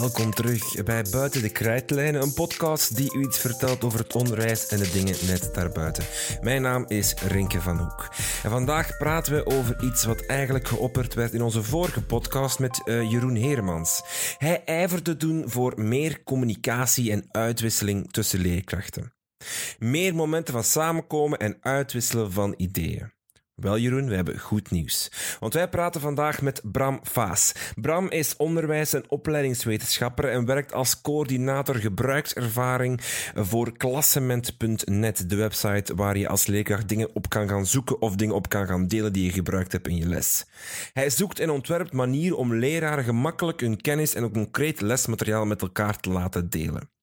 Welkom terug bij Buiten de Krijtlijnen, een podcast die u iets vertelt over het onderwijs en de dingen net daarbuiten. Mijn naam is Rinke van Hoek. En vandaag praten we over iets wat eigenlijk geopperd werd in onze vorige podcast met uh, Jeroen Heremans. Hij ijverde doen voor meer communicatie en uitwisseling tussen leerkrachten. Meer momenten van samenkomen en uitwisselen van ideeën. Wel, Jeroen, we hebben goed nieuws. Want wij praten vandaag met Bram Vaas. Bram is onderwijs- en opleidingswetenschapper en werkt als coördinator gebruikservaring voor klassement.net, de website waar je als leerkracht dingen op kan gaan zoeken of dingen op kan gaan delen die je gebruikt hebt in je les. Hij zoekt en ontwerpt manieren om leraren gemakkelijk hun kennis en concreet lesmateriaal met elkaar te laten delen.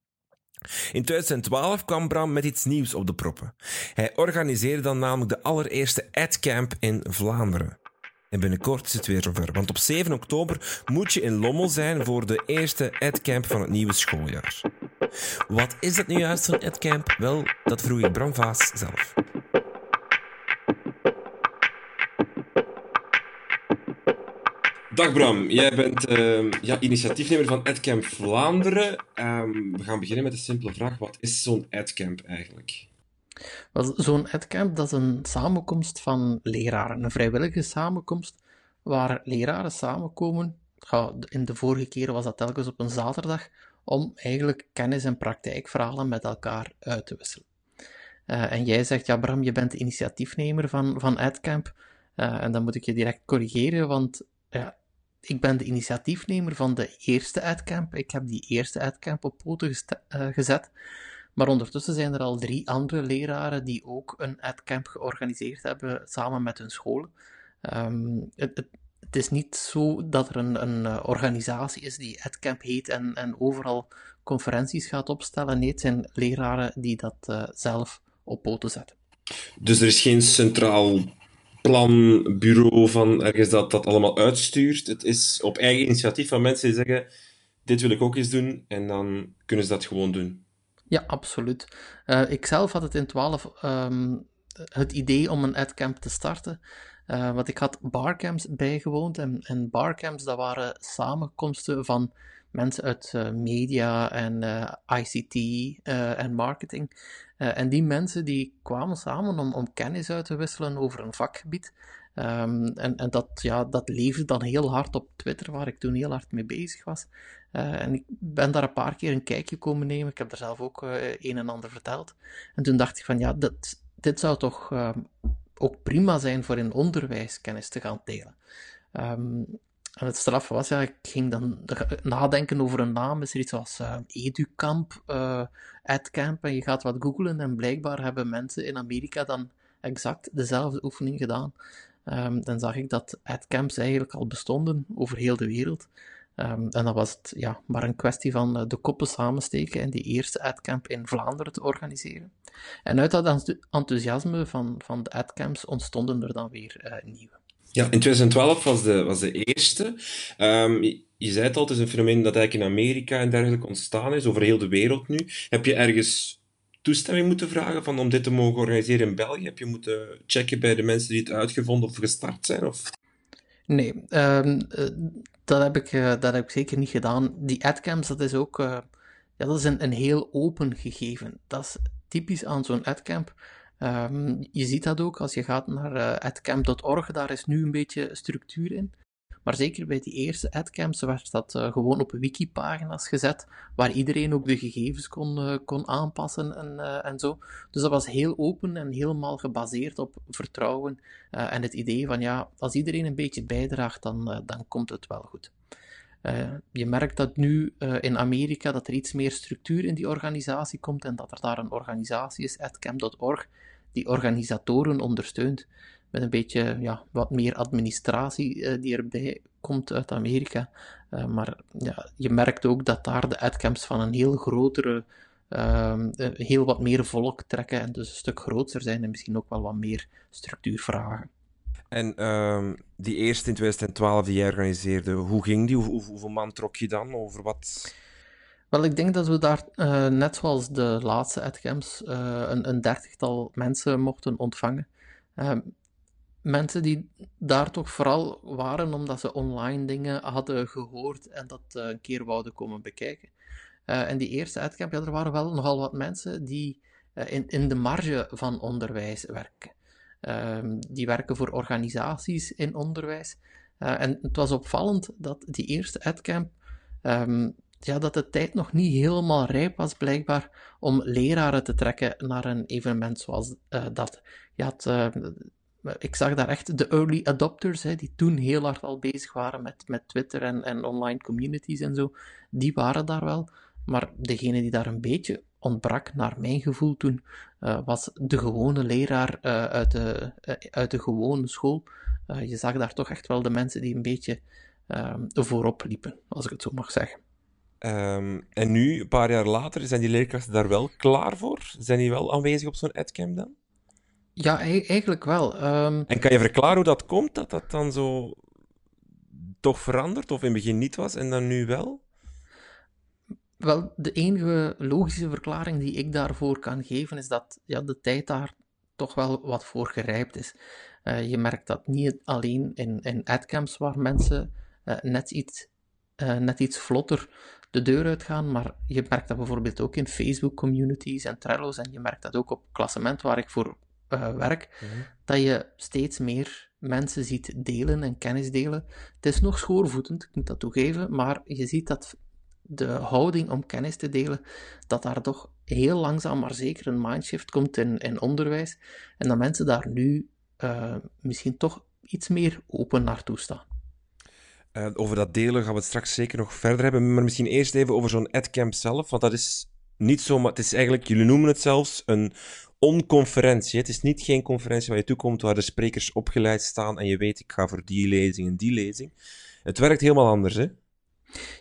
In 2012 kwam Bram met iets nieuws op de proppen. Hij organiseerde dan namelijk de allereerste AdCamp in Vlaanderen. En binnenkort is het weer zover, want op 7 oktober moet je in Lommel zijn voor de eerste AdCamp van het nieuwe schooljaar. Wat is dat nu juist, zo'n AdCamp? Wel, dat vroeg ik Bram Vaas zelf. Dag Bram, jij bent uh, ja, initiatiefnemer van AdCamp Vlaanderen. Um, we gaan beginnen met een simpele vraag. Wat is zo'n AdCamp eigenlijk? Zo'n AdCamp dat is een samenkomst van leraren, een vrijwillige samenkomst waar leraren samenkomen. In de vorige keer was dat telkens op een zaterdag, om eigenlijk kennis- en praktijkverhalen met elkaar uit te wisselen. Uh, en jij zegt, ja Bram, je bent initiatiefnemer van, van AdCamp. Uh, en dan moet ik je direct corrigeren, want ik ben de initiatiefnemer van de eerste AdCamp. Ik heb die eerste AdCamp op poten uh, gezet. Maar ondertussen zijn er al drie andere leraren die ook een AdCamp georganiseerd hebben samen met hun scholen. Um, het, het, is niet zo dat er een, een eh, organisatie is die AdCamp heet en, en overal conferenties gaat opstellen. Nee, het zijn leraren die dat uh, zelf op poten zetten. Dus er is geen centraal planbureau van ergens dat dat allemaal uitstuurt. Het is op eigen initiatief van mensen die zeggen: Dit wil ik ook eens doen, en dan kunnen ze dat gewoon doen. Ja, absoluut. Uh, ik zelf had het in 12 um, ehm, het idee om een adcamp te starten. Uh, want ik had barcamps bijgewoond. En, en barcamps, dat waren samenkomsten van mensen uit uh, media en ICT en marketing. Uh, en die mensen die kwamen samen om, om kennis uit te wisselen over een vakgebied. Um, en en dat, ja, dat leefde dan heel hard op Twitter, waar ik toen heel hard mee bezig was. Uh, en ik ben daar een paar keer een kijkje komen nemen. Ik heb er zelf ook uh, een en ander verteld. En toen dacht ik van ja, dit, dit zou toch uh, ook prima zijn voor in onderwijs kennis te gaan delen. Um, en het straf was, ja, ik ging dan nadenken over een naam. Is er iets zoals uh, Educamp, uh, AdCamp, en je gaat wat googlen en blijkbaar hebben mensen in Amerika dan exact dezelfde oefening gedaan. Um, dan zag ik dat AdCamps eigenlijk al bestonden over heel de wereld. Um, en dan was het ja, maar een kwestie van uh, de koppen samensteken en die eerste AdCamp in Vlaanderen te organiseren. En uit dat enthousiasme van, van de AdCamps ontstonden er dan weer nieuwe. Ja, in 2012 was de, was de eerste. Um, je, je, zei het al, het is een fenomeen dat eigenlijk in Amerika en dergelijke ontstaan is, over heel de wereld nu. Heb je ergens toestemming moeten vragen van, om dit te mogen organiseren in België? Heb je moeten checken bij de mensen die het uitgevonden of gestart zijn? Of? Nee, um, dat, heb ik, uh, dat heb ik zeker niet gedaan. Die adcamps, dat is ook uh, ja, dat is een, een heel open gegeven. Dat is typisch aan zo'n adcamp. Um, je ziet dat ook als je gaat naar uh, adcamp.org, daar is nu een beetje structuur in. Maar zeker bij die eerste adcamps werd dat uh, gewoon op wikipagina's gezet, waar iedereen ook de gegevens kon, uh, kon aanpassen en, en zo. Dus dat was heel open en helemaal gebaseerd op vertrouwen en het idee van ja, als iedereen een beetje bijdraagt, dan, dan komt het wel goed. Je merkt dat nu in Amerika dat er iets meer structuur in die organisatie komt en dat er daar een organisatie is, adcamp.org, die organisatoren ondersteunt. Met een beetje ja, wat meer administratie uh, die erbij komt uit Amerika. Uh, maar ja, je merkt ook dat daar de adcamps van een heel grotere, uh, heel wat meer volk trekken en dus een stuk groter zijn en misschien ook wel wat meer structuur vragen. En ehm, die eerste in 2012 die jij organiseerde, hoe ging die? Hoe, hoeveel man trok je dan? Over wat? Wel, ik denk dat we daar, uh, net zoals de laatste AdCamps, uh, een, een dertigtal mensen mochten ontvangen. Uh, mensen die daar toch vooral waren omdat ze online dingen hadden gehoord en dat uh, een keer wouden komen bekijken. En die eerste adcamp, ja, er waren wel nogal wat mensen die in, in de marge van onderwijs werken. Ehm, die werken voor organisaties in onderwijs. en het was opvallend dat die eerste adcamp ja, dat de tijd nog niet helemaal rijp was, blijkbaar, om leraren te trekken naar een evenement zoals uh, dat. Je uh, ik zag daar echt de early adopters, hè, die toen heel hard al bezig waren met, met Twitter en, en online communities en zo, die waren daar wel. Maar degene die daar een beetje ontbrak, naar mijn gevoel toen, uh, was de gewone leraar uit, de, uit de gewone school. je zag daar toch echt wel de mensen die een beetje voorop liepen, als ik het zo mag zeggen. Um, en nu, een paar jaar later, zijn die leerkrachten daar wel klaar voor? Zijn die wel aanwezig op zo'n adcamp dan? Ja, eigenlijk wel. Um... En kan je verklaren hoe dat komt, dat dat dan zo toch verandert, of in het begin niet was en dan nu wel? Wel, de enige logische verklaring die ik daarvoor kan geven, is dat ja, de tijd daar toch wel wat voor gerijpt is. Uh, je merkt dat niet alleen in, in adcamps waar mensen uh, net, iets, uh, net iets vlotter de deur uitgaan, maar je merkt dat bijvoorbeeld ook in Facebook-communities en Trello's, en je merkt dat ook op klassement waar ik voor uh, werk, mhm. dat je steeds meer mensen ziet delen en kennis delen. Het is nog schoorvoetend, ik moet dat toegeven, maar je ziet dat de houding om kennis te delen, dat daar toch heel langzaam maar zeker een mindshift komt in, in onderwijs, en dat mensen daar nu uh, misschien toch iets meer open naartoe staan. Uh, over dat delen gaan we het straks zeker nog verder hebben. Maar misschien eerst even over zo'n adcamp zelf. Want dat is niet zo, maar het is eigenlijk, jullie noemen het zelfs een onconferentie. Het is niet geen conferentie waar je toekomt waar de sprekers opgeleid staan en je weet, ik ga voor die lezing en die lezing. Het werkt helemaal anders, hè?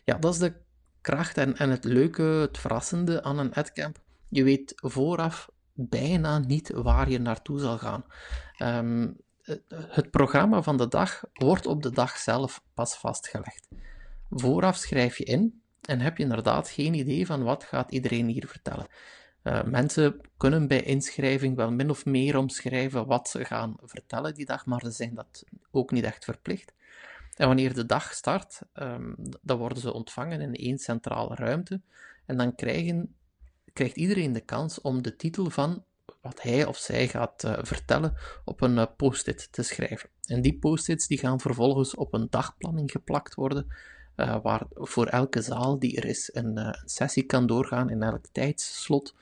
Ja, dat is de kracht en, en het leuke, het verrassende aan een adcamp. Je weet vooraf bijna niet waar je naartoe zal gaan. Um, het programma van de dag wordt op de dag zelf pas vastgelegd. Vooraf schrijf je in en heb je inderdaad geen idee van wat gaat iedereen hier vertellen. Uh, mensen kunnen bij inschrijving wel min of meer omschrijven wat ze gaan vertellen die dag, maar ze zijn dat ook niet echt verplicht. En wanneer de dag start, um, dan worden ze ontvangen in één centrale ruimte en dan krijgen, krijgt iedereen de kans om de titel van wat hij of zij gaat uh, vertellen op een uh, post-it te schrijven. En die post-its die gaan vervolgens op een dagplanning geplakt worden, uh, waar voor elke zaal die er is een, sessie kan doorgaan in elk tijdsslot.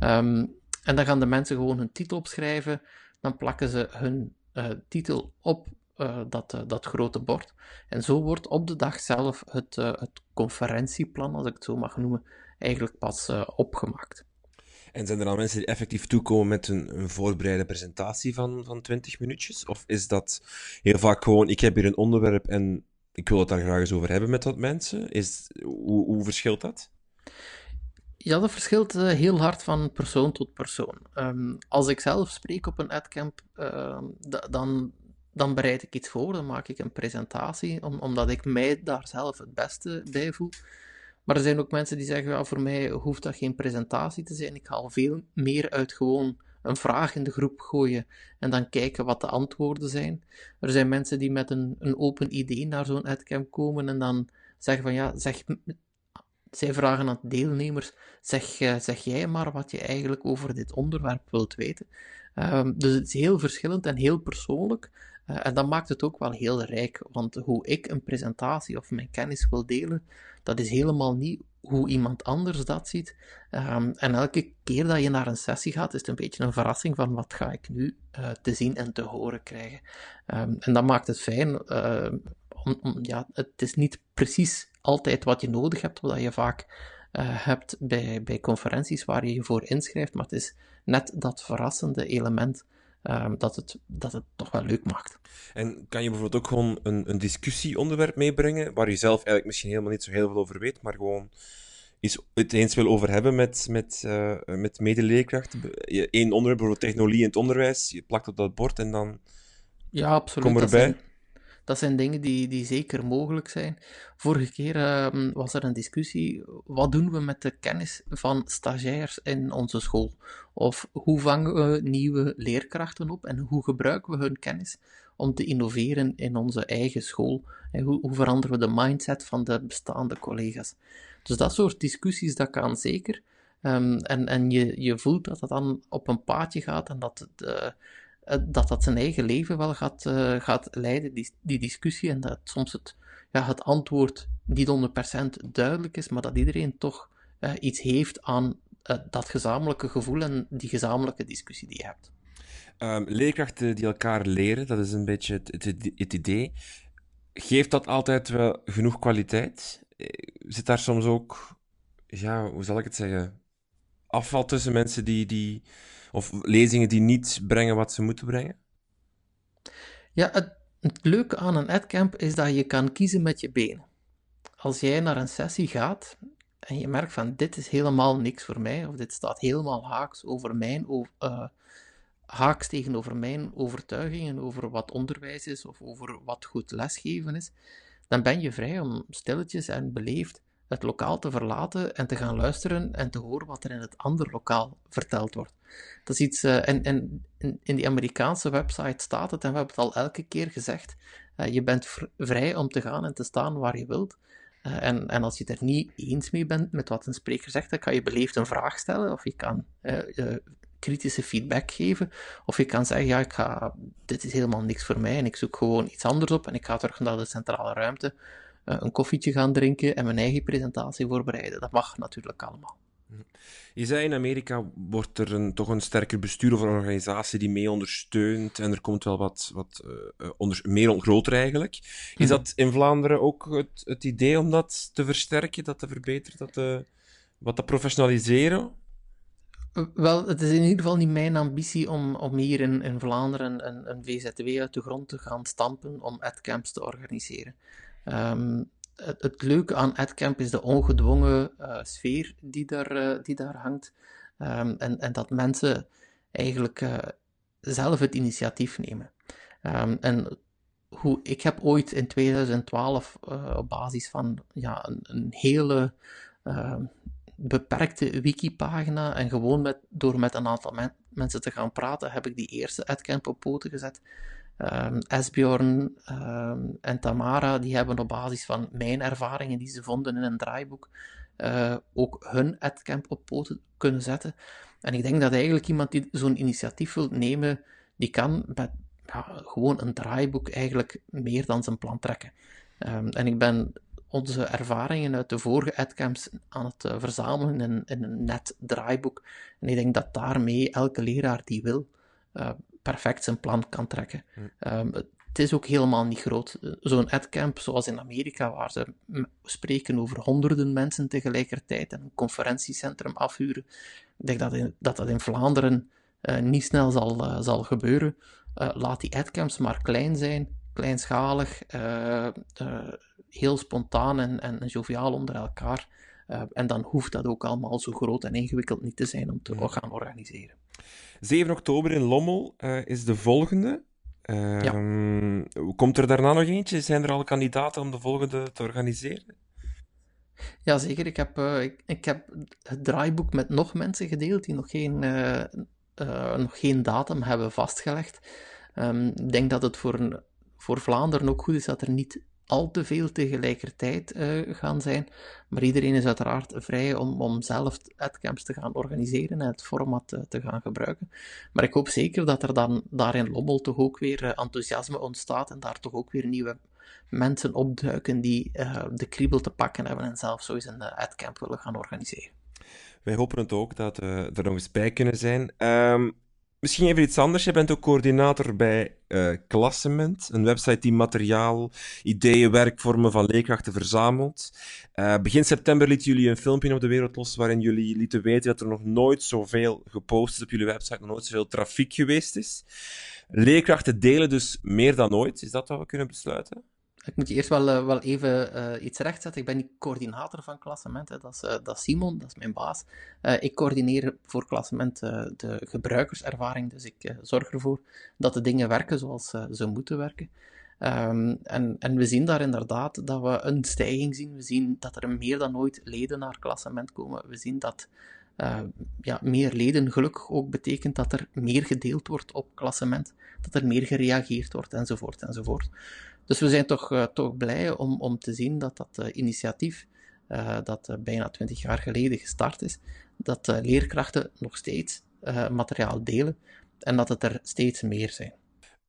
Um, en dan gaan de mensen gewoon hun titel opschrijven, dan plakken ze hun titel op dat, dat grote bord. En zo wordt op de dag zelf het, het conferentieplan, als ik het zo mag noemen, eigenlijk pas opgemaakt. En zijn er dan mensen die effectief toekomen met een, een voorbereide presentatie van, van 20 minuutjes? Of is dat heel vaak gewoon, ik heb hier een onderwerp en ik wil het daar graag eens over hebben met wat mensen? Is, hoe, hoe verschilt dat? Ja, dat verschilt uh, heel hard van persoon tot persoon. Um, als ik zelf spreek op een adcamp, uh, dan, dan bereid ik iets voor, dan maak ik een presentatie, om, omdat ik mij daar zelf het beste bij voel. Maar er zijn ook mensen die zeggen, ja, voor mij hoeft dat geen presentatie te zijn. Ik haal veel meer uit gewoon een vraag in de groep gooien en dan kijken wat de antwoorden zijn. Er zijn mensen die met een, een open idee naar zo'n adcamp komen en dan zeggen van ja, zeg, zij vragen aan deelnemers, zeg, eh, zeg jij maar wat je eigenlijk over dit onderwerp wilt weten. Um, dus het is heel verschillend en heel persoonlijk. Uh, en dat maakt het ook wel heel rijk, want hoe ik een presentatie of mijn kennis wil delen, dat is helemaal niet hoe iemand anders dat ziet. Um, en elke keer dat je naar een sessie gaat, is het een beetje een verrassing van wat ga ik nu uh, te zien en te horen krijgen. Um, en dat maakt het fijn. Uh, om, ja, het is niet precies altijd wat je nodig hebt, wat je vaak hebt bij, bij conferenties waar je je voor inschrijft, maar het is net dat verrassende element um, dat, het, dat het toch wel leuk maakt. En kan je bijvoorbeeld ook gewoon een, een discussieonderwerp meebrengen, waar je zelf eigenlijk misschien helemaal niet zo heel veel over weet, maar gewoon iets het eens wil over hebben met, met, uh, met medeleerkrachten? Eén onderwerp, bijvoorbeeld technologie in het onderwijs, je plakt op dat bord en dan ja, absoluut. kom erbij. Dat zijn dingen die, die zeker mogelijk zijn. Vorige keer ehm, was er een discussie, wat doen we met de kennis van stagiairs in onze school? Of hoe vangen we nieuwe leerkrachten op en hoe gebruiken we hun kennis om te innoveren in onze eigen school? En hoe, hoe veranderen we de mindset van de bestaande collega's? Dus dat soort discussies, dat kan zeker. Ehm, en en je, je voelt dat het dan op een paadje gaat en dat uh, dat, dat zijn eigen leven wel gaat, uh, gaat leiden, die, die discussie. En dat soms het, ja, het antwoord niet 100% duidelijk is, maar dat iedereen toch uh, iets heeft aan dat gezamenlijke gevoel en die gezamenlijke discussie die je hebt. Um, leerkrachten die elkaar leren, dat is een beetje het, het, het idee. Geeft dat altijd wel genoeg kwaliteit? Zit daar soms ook, ja, hoe zal ik het zeggen, afval tussen mensen die, die, of lezingen die niet brengen wat ze moeten brengen? Ja, het, leuke aan een adcamp is dat je kan kiezen met je benen. Als jij naar een sessie gaat en je merkt van dit is helemaal niks voor mij, of dit staat helemaal haaks over mijn, uh, haaks tegenover mijn overtuigingen over wat onderwijs is of over wat goed lesgeven is, dan ben je vrij om stilletjes en beleefd het lokaal te verlaten en te gaan luisteren en te horen wat er in het andere lokaal verteld wordt. Dat is iets, uh, en, in, die Amerikaanse website staat het, en we hebben het al elke keer gezegd, uh, je bent vrij om te gaan en te staan waar je wilt. Uh, en, en als je het er niet eens mee bent met wat een spreker zegt, dan kan je beleefd een vraag stellen, of je kan kritische feedback geven, of je kan zeggen, ja, ik dit is helemaal niks voor mij en ik zoek gewoon iets anders op en ik ga terug naar de centrale ruimte eh, een koffietje gaan drinken en mijn eigen presentatie voorbereiden. Dat mag natuurlijk allemaal. Je zei in Amerika wordt er een, toch een sterker bestuur of een organisatie die mee ondersteunt en er komt wel wat, wat uh, onder, meer groter eigenlijk. Is mhm. dat in Vlaanderen ook het, het, idee om dat te versterken, dat te verbeteren, dat te, wat te professionaliseren? Wel, het is in ieder geval niet mijn ambitie om, om hier in, in Vlaanderen een, een VZW uit de grond te gaan stampen om adcamps te organiseren. Um, het, leuke aan AdCamp is de ongedwongen uh, sfeer die daar, uh, die daar hangt. Um, en, en dat mensen eigenlijk uh, zelf het initiatief nemen. Um, en hoe, ik heb ooit in 2012 op basis van ja, een, een hele beperkte wikipagina en gewoon met, door met een aantal men, mensen te gaan praten, heb ik die eerste AdCamp op poten gezet. Um, Esbjorn um, en Tamara, die hebben op basis van mijn ervaringen die ze vonden in een draaiboek, uh, ook hun adcamp op poten kunnen zetten. En ik denk dat eigenlijk iemand die zo'n initiatief wil nemen, die kan met gewoon een draaiboek eigenlijk meer dan zijn plan trekken. Um, en ik ben onze ervaringen uit de vorige adcamps aan het uh, verzamelen in, in, een net draaiboek. En ik denk dat daarmee elke leraar die wil, uh, perfect zijn plan kan trekken. Um, het is ook helemaal niet groot. Zo'n adcamp zoals in Amerika, waar ze spreken over honderden mensen tegelijkertijd en een conferentiecentrum afhuren. Ik denk dat in, dat, dat in Vlaanderen uh, niet snel zal, uh, zal gebeuren. Uh, laat die adcamps maar klein zijn, kleinschalig, heel spontaan en, en joviaal onder elkaar. en dan hoeft dat ook allemaal zo groot en ingewikkeld niet te zijn om te gaan organiseren. 7 oktober in Lommel uh, is de volgende. Uh, ja. Komt er daarna nog eentje? Zijn er al kandidaten om de volgende te organiseren? Jazeker, ik heb, uh, ik, ik, heb het draaiboek met nog mensen gedeeld die nog geen, uh, nog geen datum hebben vastgelegd. Um, ik denk dat het voor, voor Vlaanderen ook goed is dat er niet al te veel tegelijkertijd uh, gaan zijn. Maar iedereen is uiteraard vrij om, om zelf adcamps te gaan organiseren en het format te, te gaan gebruiken. Maar ik hoop zeker dat er dan daar in Lommel toch ook weer uh, enthousiasme ontstaat en daar toch ook weer nieuwe mensen opduiken die de kriebel te pakken hebben en zelf zo eens een adcamp willen gaan organiseren. Wij hopen het ook dat we er nog eens bij kunnen zijn. Um, Misschien even iets anders. Je bent ook coördinator bij uh, Klassement, een website die materiaal, ideeën, werkvormen van leerkrachten verzamelt. Uh, begin september lieten jullie een filmpje op de wereld los waarin jullie lieten weten dat er nog nooit zoveel gepost is op jullie website, nog nooit zoveel trafiek geweest is. Leerkrachten delen dus meer dan ooit. Is dat wat we kunnen besluiten? Ik moet je eerst wel, uh, wel even uh, iets rechtzetten. Ik ben niet coördinator van klassement. Hè. Dat, is, uh, dat Simon, dat is mijn baas. ik coördineer voor klassement de gebruikerservaring. Dus ik zorg ervoor dat de dingen werken zoals ze moeten werken. Ehm, en, en we zien daar inderdaad dat we een stijging zien. We zien dat er meer dan ooit leden naar klassement komen. We zien dat uh, ja, meer leden gelukkig ook betekent dat er meer gedeeld wordt op klassement, dat er meer gereageerd wordt, enzovoort, enzovoort. Dus we zijn toch, uh, toch blij om, om te zien dat dat uh, initiatief, dat bijna twintig jaar geleden gestart is, dat leerkrachten nog steeds materiaal delen en dat het er steeds meer zijn.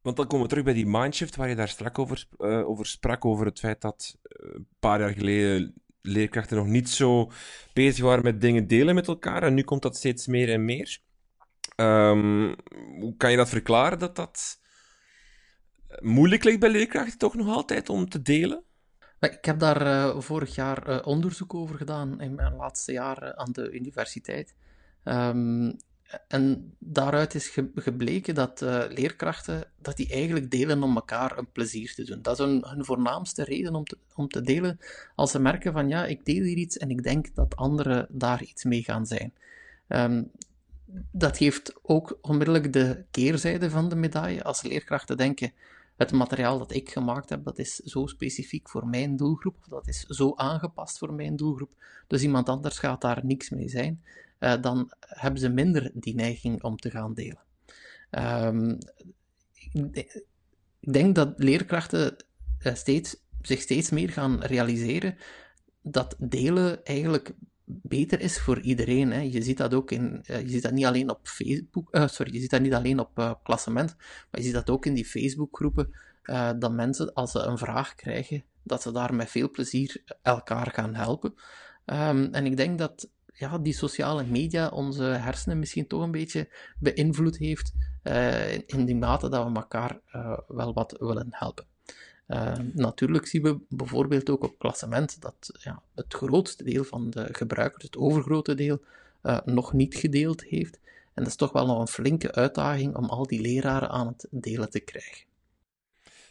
Want dan komen we terug bij die mindshift waar je daar strak over, over sprak, over het feit dat een paar jaar geleden leerkrachten nog niet zo bezig waren met dingen delen met elkaar. En nu komt dat steeds meer en meer. Um, hoe kan je dat verklaren dat dat moeilijk ligt bij leerkrachten toch nog altijd om te delen? Ik heb daar uh, vorig jaar uh, onderzoek over gedaan in mijn laatste jaar aan de universiteit. Um, en daaruit is gebleken dat uh, leerkrachten dat die eigenlijk delen om elkaar een plezier te doen. Dat is hun, hun voornaamste reden om te, om te delen. Als ze merken van ja, ik deel hier iets en ik denk dat anderen daar iets mee gaan zijn. Um, dat geeft ook onmiddellijk de keerzijde van de medaille. Als leerkrachten denken, het materiaal dat ik gemaakt heb, dat is zo specifiek voor mijn doelgroep, of dat is zo aangepast voor mijn doelgroep, dus iemand anders gaat daar niks mee zijn. Eh, dan hebben ze minder die neiging om te gaan delen. Um, ik denk dat leerkrachten eh, steeds, zich steeds meer gaan realiseren dat delen eigenlijk beter is voor iedereen. Hè. Je ziet dat ook in, eh, je ziet dat niet alleen op Facebook, uh, sorry, je ziet dat niet alleen op uh, klassement, maar je ziet dat ook in die Facebookgroepen, dat mensen als ze een vraag krijgen, dat ze daar met veel plezier elkaar gaan helpen. Um, en ik denk dat ja, die sociale media onze hersenen misschien toch een beetje beïnvloed heeft, in die mate dat we elkaar wel wat willen helpen. Uh, natuurlijk zien we bijvoorbeeld ook op klassement dat ja, het grootste deel van de gebruikers, het overgrote deel, nog niet gedeeld heeft. En dat is toch wel nog een flinke uitdaging om al die leraren aan het delen te krijgen.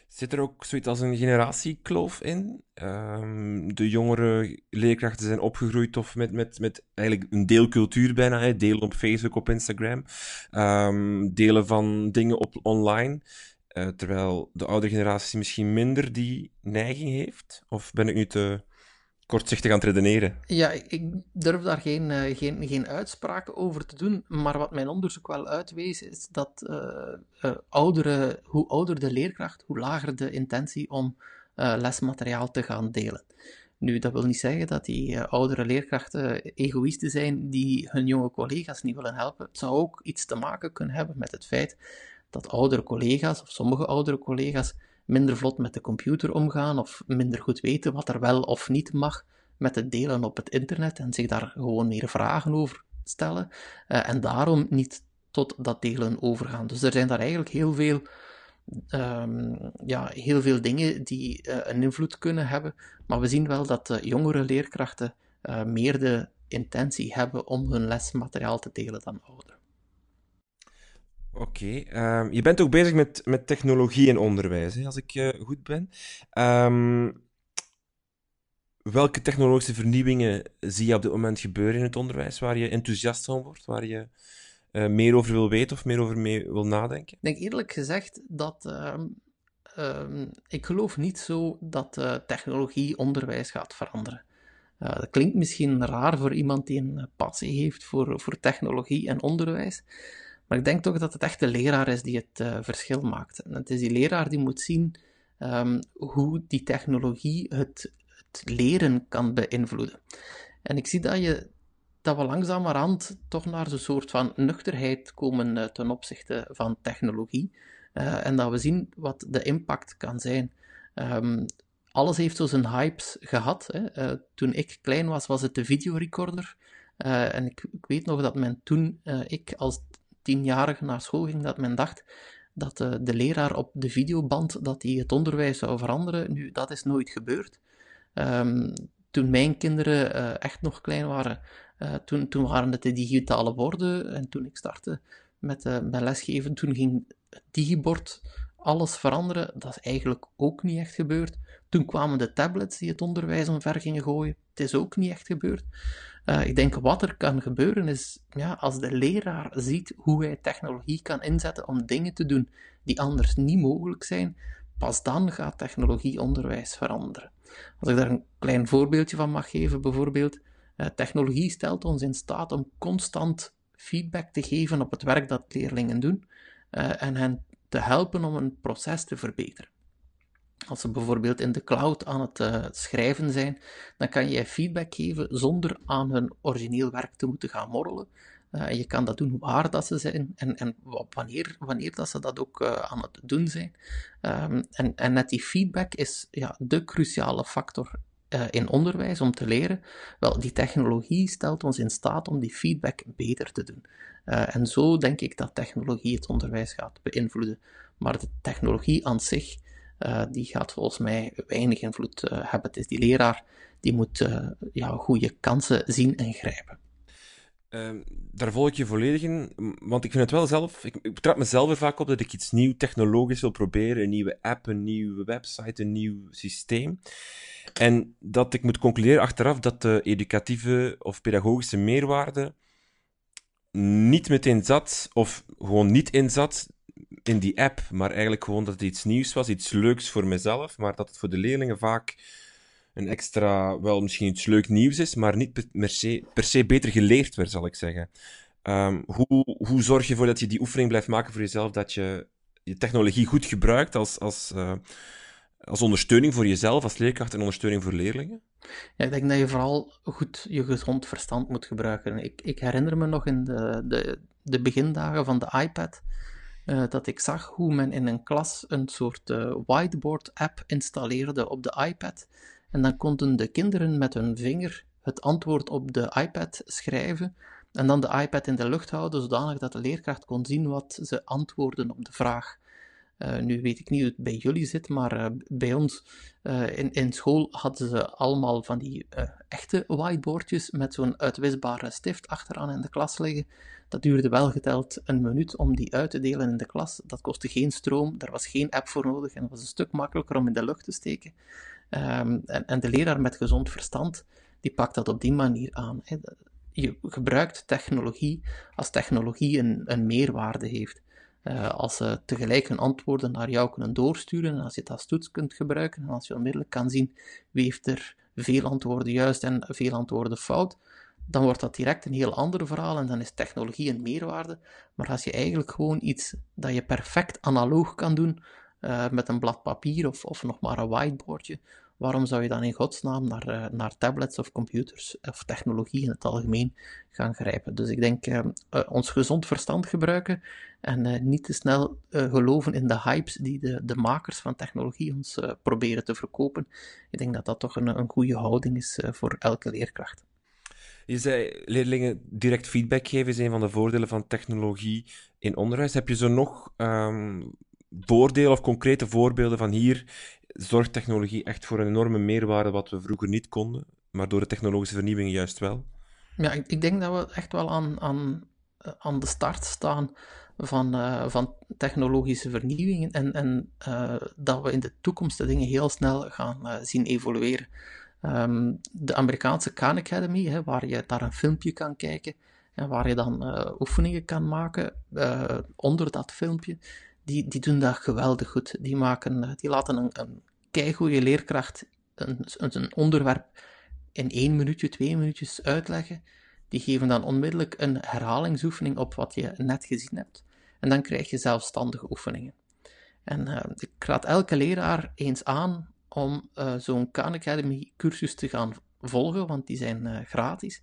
Zit er ook zoiets als een generatiekloof in? Um, de jongere leerkrachten zijn opgegroeid of met, met, met eigenlijk een deelcultuur bijna. Hè? Delen op Facebook, op Instagram. Um, delen van dingen op online. Uh, terwijl de oudere generatie misschien minder die neiging heeft. Of ben ik nu te kortzichtig aan het redeneren. Ja, ik durf daar geen, uh, geen, geen uitspraken over te doen, maar wat mijn onderzoek wel uitwees, is dat uh, hoe ouder de leerkracht, hoe lager de intentie om lesmateriaal te gaan delen. Nu, dat wil niet zeggen dat die oudere leerkrachten egoïsten zijn die hun jonge collega's niet willen helpen. Het zou ook iets te maken kunnen hebben met het feit dat oudere collega's, of sommige oudere collega's, minder vlot met de computer omgaan of minder goed weten wat er wel of niet mag met het delen op het internet en zich daar gewoon meer vragen over stellen uh, en daarom niet tot dat delen overgaan. Dus er zijn daar eigenlijk heel veel, um, ja, heel veel dingen die uh, een invloed kunnen hebben, maar we zien wel dat de jongere leerkrachten uh, meer de intentie hebben om hun lesmateriaal te delen dan ouderen. Oké, um, je bent ook bezig met, met technologie in onderwijs, hè, als ik uh, goed ben. Um, welke technologische vernieuwingen zie je op dit moment gebeuren in het onderwijs waar je enthousiast van wordt, waar je uh, meer over wil weten of meer over mee wil nadenken? Ik denk eerlijk gezegd dat um, ik geloof niet zo dat uh, technologie onderwijs gaat veranderen. dat klinkt misschien raar voor iemand die een passie heeft voor, voor technologie en onderwijs. Maar ik denk toch dat het echt de leraar is die het uh, verschil maakt. En het is die leraar die moet zien um, hoe die technologie het, het, leren kan beïnvloeden. En ik zie dat, je, dat we langzamerhand toch naar zo'n soort van nuchterheid komen uh, ten opzichte van technologie. Uh, en dat we zien wat de impact kan zijn. Um, alles heeft zo zijn hypes gehad. Hè. toen ik klein was, was het de videorecorder. en ik, ik, weet nog dat men toen, ik als tienjarige naar school ging, dat men dacht dat de, de leraar op de videoband dat hij het onderwijs zou veranderen. Nu, dat is nooit gebeurd. Um, toen mijn kinderen uh, echt nog klein waren, uh, toen, toen waren het de digitale borden. En toen ik startte met, uh, met lesgeven, toen ging het digibord alles veranderen. Dat is eigenlijk ook niet echt gebeurd. Toen kwamen de tablets die het onderwijs omver gingen gooien. Het is ook niet echt gebeurd. Uh, ik denk wat er kan gebeuren is, ja, als de leraar ziet hoe hij technologie kan inzetten om dingen te doen die anders niet mogelijk zijn, pas dan gaat technologie onderwijs veranderen. Als ik daar een klein voorbeeldje van mag geven, bijvoorbeeld, uh, technologie stelt ons in staat om constant feedback te geven op het werk dat leerlingen doen uh, en hen te helpen om een proces te verbeteren. Als ze bijvoorbeeld in de cloud aan het uh, schrijven zijn, dan kan je feedback geven zonder aan hun origineel werk te moeten gaan morrelen. Uh, je kan dat doen waar dat ze zijn en, en wanneer, wanneer dat ze dat ook uh, aan het doen zijn. Um, en, en net die feedback is ja, de cruciale factor in onderwijs om te leren. Wel, die technologie stelt ons in staat om die feedback beter te doen. en zo denk ik dat technologie het onderwijs gaat beïnvloeden. Maar de technologie aan zich uh, die gaat volgens mij weinig invloed hebben. Het is die leraar die moet ja, goede kansen zien en grijpen. Ehm, daar volg ik je volledig in, want ik vind het wel zelf, ik, ik betrap mezelf er vaak op dat ik iets nieuw technologisch wil proberen, een nieuwe app, een nieuwe website, een nieuw systeem. En dat ik moet concluderen achteraf dat de educatieve of pedagogische meerwaarde niet meteen zat, of gewoon niet in zat, in die app, maar eigenlijk gewoon dat het iets nieuws was, iets leuks voor mezelf, maar dat het voor de leerlingen vaak een extra, wel misschien iets leuk nieuws is, maar niet per se, per se beter geleerd werd, zal ik zeggen. Um, hoe, hoe zorg je ervoor dat je die oefening blijft maken voor jezelf, dat je je technologie goed gebruikt als, als, uh, als ondersteuning voor jezelf, als leerkracht en ondersteuning voor leerlingen? Ja, ik denk dat je vooral goed je gezond verstand moet gebruiken. Ik, ik herinner me nog in de, de, de begindagen van de iPad uh, dat ik zag hoe men in een klas een soort uh, whiteboard-app installeerde op de iPad. En dan konden de kinderen met hun vinger het antwoord op de iPad schrijven en dan de iPad in de lucht houden, zodanig dat de leerkracht kon zien wat ze antwoorden op de vraag. Uh, nu weet ik niet hoe het bij jullie zit, maar uh, bij ons uh, in, in school hadden ze allemaal van die echte whiteboardjes met zo'n uitwisbare stift achteraan in de klas liggen. Dat duurde wel geteld een minuut om die uit te delen in de klas. Dat kostte geen stroom, daar was geen app voor nodig en dat was een stuk makkelijker om in de lucht te steken. Um, en, en, de leraar met gezond verstand, die pakt dat op die manier aan. Je gebruikt technologie als technologie een, een meerwaarde heeft. Uh, als ze tegelijk hun antwoorden naar jou kunnen doorsturen, en als je het als toets kunt gebruiken, en als je onmiddellijk kan zien wie heeft er veel antwoorden juist en veel antwoorden fout, dan wordt dat direct een heel ander verhaal en dan is technologie een meerwaarde. Maar als je eigenlijk gewoon iets dat je perfect analoog kan doen, uh, met een blad papier of, of nog maar een whiteboardje, waarom zou je dan in godsnaam naar, uh, naar tablets of computers of technologie in het algemeen gaan grijpen? Dus ik denk uh, ons gezond verstand gebruiken en niet te snel geloven in de hypes die de, de makers van technologie ons proberen te verkopen. Ik denk dat dat toch een, een goede houding is voor elke leerkracht. Je zei leerlingen direct feedback geven is een van de voordelen van technologie in onderwijs. Heb je zo nog um, voordelen of concrete voorbeelden van hier zorgt technologie echt voor een enorme meerwaarde wat we vroeger niet konden, maar door de technologische vernieuwing juist wel? Ja, ik, ik denk dat we echt wel aan, aan, aan de start staan van, uh, van technologische vernieuwingen en, en uh, dat we in de toekomst de dingen heel snel gaan zien evolueren. Um, de Amerikaanse Khan Academy, hè, waar je daar een filmpje kan kijken en waar je dan oefeningen kan maken onder dat filmpje, die, die doen dat geweldig goed. Die, maken, eh, die laten een, een keigoede leerkracht een, een onderwerp in één minuutje, twee minuutjes uitleggen. Die geven dan onmiddellijk een herhalingsoefening op wat je net gezien hebt. En dan krijg je zelfstandige oefeningen. En uh, ik raad elke leraar eens aan om uh, zo'n Khan Academy cursus te gaan volgen, want die zijn uh, gratis.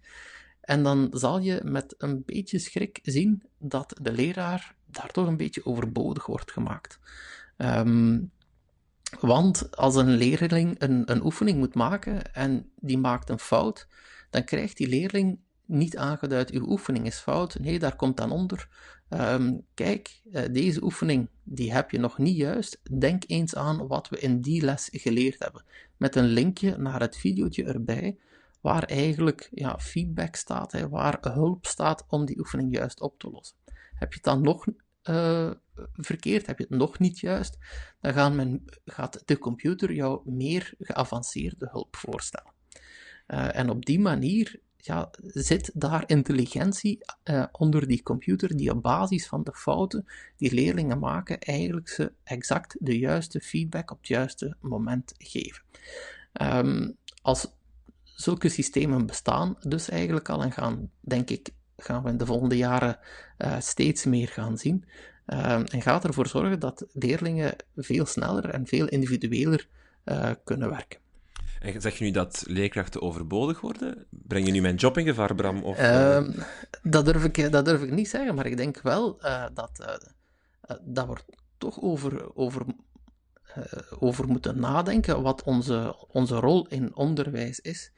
En dan zal je met een beetje schrik zien dat de leraar daar toch een beetje overbodig wordt gemaakt. Um, want als een leerling een, een oefening moet maken en die maakt een fout, dan krijgt die leerling niet aangeduid, uw oefening is fout. Nee, daar komt dan onder. Um, kijk, uh, deze oefening, die heb je nog niet juist. Denk eens aan wat we in die les geleerd hebben. Met een linkje naar het videootje erbij, waar eigenlijk ja, feedback staat, hè, waar hulp staat om die oefening juist op te lossen. Heb je het dan nog uh, verkeerd, heb je het nog niet juist, dan gaan men, gaat de computer jou meer geavanceerde hulp voorstellen. Uh, en op die manier ja, zit daar intelligentie uh, onder die computer die op basis van de fouten die leerlingen maken, eigenlijk ze exact de juiste feedback op het juiste moment geven. Um, als zulke systemen bestaan dus eigenlijk al en gaan, denk ik, gaan we in de volgende jaren uh, steeds meer gaan zien. Uh, en gaat ervoor zorgen dat leerlingen veel sneller en veel individueler uh, kunnen werken. En zeg je nu dat leerkrachten overbodig worden? Breng je nu mijn job in gevaar, Bram? Of, uh, dat, durf ik, dat durf ik niet zeggen, maar ik denk wel dat, dat er toch over, over, over moeten nadenken wat onze, onze rol in onderwijs is.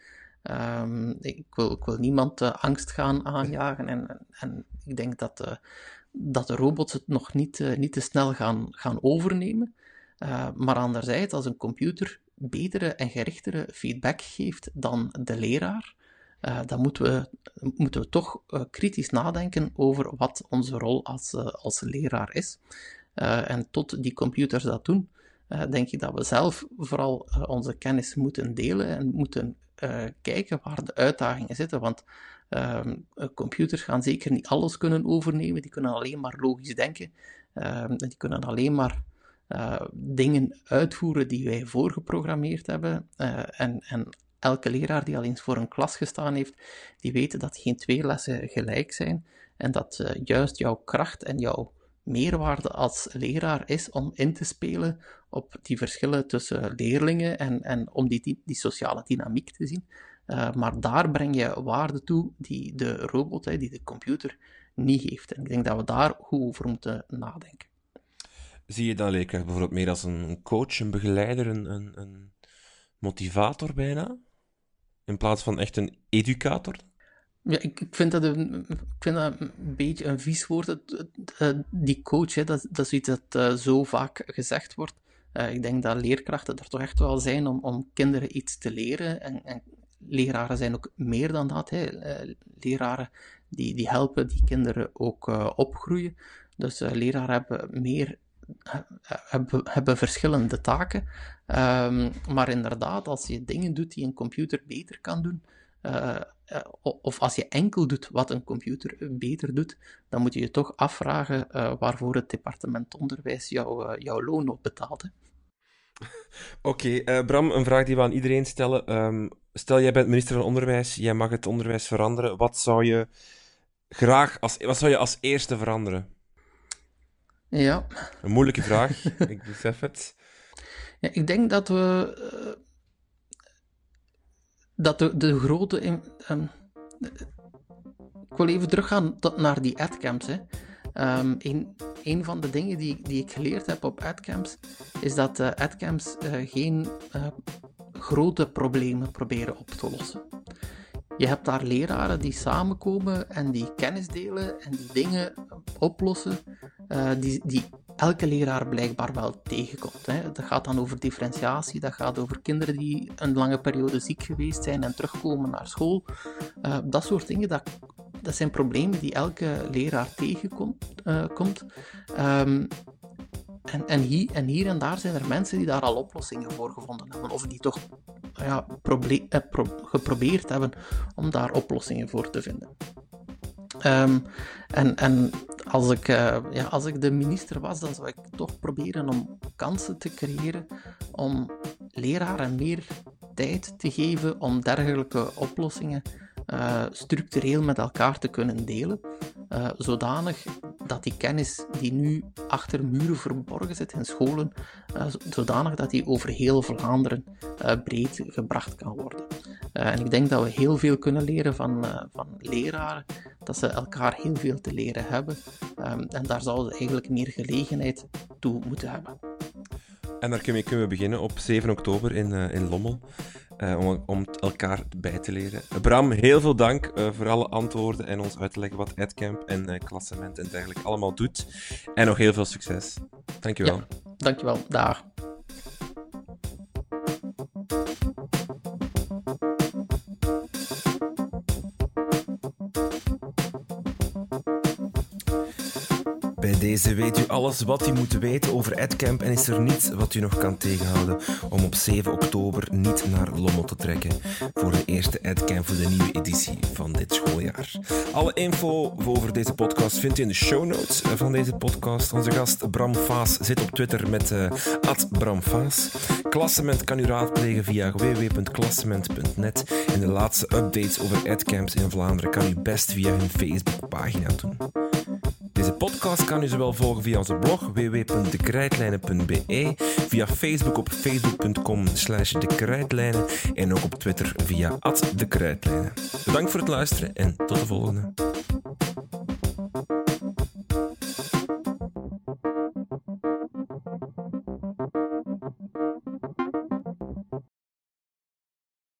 Um, ik, wil, ik wil niemand angst gaan aanjagen en, en ik denk dat, dat de robots het nog niet, niet te snel gaan, gaan overnemen. maar anderzijds, als een computer betere en gerichtere feedback geeft dan de leraar, dan moeten we, moeten we toch kritisch nadenken over wat onze rol als, als leraar is. en tot die computers dat doen, denk ik dat we zelf vooral onze kennis moeten delen en moeten kijken waar de uitdagingen zitten. Want ehm, computers gaan zeker niet alles kunnen overnemen, die kunnen alleen maar logisch denken. Ehm, die kunnen alleen maar dingen uitvoeren die wij voorgeprogrammeerd hebben. En, en elke leraar die al eens voor een klas gestaan heeft, die weet dat geen twee lessen gelijk zijn. En dat juist jouw kracht en jouw meerwaarde als leraar is om in te spelen op die verschillen tussen leerlingen en, en om die, die, sociale dynamiek te zien. maar daar breng je waarde toe die de robot, die de computer, niet heeft. En ik denk dat we daar goed over moeten nadenken. Zie je dan leerkracht bijvoorbeeld meer als een coach, een begeleider, een, een, een motivator bijna? In plaats van echt een educator? Ja, ik, ik, vind dat een, ik vind dat een beetje een vies woord. die coach, hè, dat, dat is iets dat uh, zo vaak gezegd wordt. Uh, ik denk dat leerkrachten er toch echt wel zijn om, om kinderen iets te leren. En, en leraren zijn ook meer dan dat. Hè. Uh, leraren die, die helpen die kinderen ook opgroeien. Dus leraren hebben meer hebben, hebben verschillende taken. Um, maar inderdaad, als je dingen doet die een computer beter kan doen, of als je enkel doet wat een computer beter doet, dan moet je je toch afvragen uh, waarvoor het departement onderwijs jou, jouw loon op betaalt. Oké, okay, Bram, een vraag die we aan iedereen stellen. Um, stel, jij bent minister van Onderwijs, jij mag het onderwijs veranderen. Wat zou je graag als, wat zou je als eerste veranderen? Ja. Een moeilijke vraag, ik besef het. Ja, ik denk dat we. Dat de, grote. Um, ik wil even teruggaan naar die adcamps. Hè. Um, een, een van de dingen die, die ik geleerd heb op adcamps is dat uh, adcamps uh, geen grote problemen proberen op te lossen. Je hebt daar leraren die samenkomen en die kennis delen en die dingen oplossen die, die elke leraar blijkbaar wel tegenkomt. Hè. Dat gaat dan over differentiatie, dat gaat over kinderen die een lange periode ziek geweest zijn en terugkomen naar school. Uh, dat soort dingen, dat, dat zijn problemen die elke leraar tegenkomt. Komt. Um, en, en, hier, en hier en daar zijn er mensen die daar al oplossingen voor gevonden hebben, of die toch ja, eh, pro geprobeerd hebben om daar oplossingen voor te vinden. Um, en, en als, ik, uh, ja, als ik de minister was, dan zou ik toch proberen om kansen te creëren om leraren meer tijd te geven om dergelijke oplossingen uh, structureel met elkaar te kunnen delen, uh, zodanig dat die kennis die nu achter muren verborgen zit in scholen, uh, zodanig dat die over heel Vlaanderen breed gebracht kan worden. en ik denk dat we heel veel kunnen leren van, van leraren, dat ze elkaar heel veel te leren hebben. En daar zouden ze eigenlijk meer gelegenheid toe moeten hebben. En daar kunnen we beginnen op 7 oktober in, in Lommel. Uh, om, om elkaar bij te leren. Bram, heel veel dank uh, voor alle antwoorden en ons uit te leggen wat AdCamp en uh, klassement en dergelijke allemaal doet. En nog heel veel succes. Dankjewel. Ja, dankjewel. Dag. Bij deze weet u alles wat u moet weten over EdCamp en is er niets wat u nog kan tegenhouden om op 7 oktober niet naar Lommel te trekken voor de eerste EdCamp voor de nieuwe editie van dit schooljaar. Alle info over deze podcast vindt u in de show notes van deze podcast. Onze gast Bram Vaas zit op Twitter met uh, @bramvaas. Klassement kan u raadplegen via www.klassement.net en de laatste updates over EdCamps in Vlaanderen kan u best via hun Facebookpagina doen. Deze podcast kan u zowel volgen via onze blog www.dekrijtlijnen.be, via Facebook op facebook.com slash dekrijtlijnen en ook op Twitter via @dekrijtlijnen. Bedankt voor het luisteren en tot de volgende.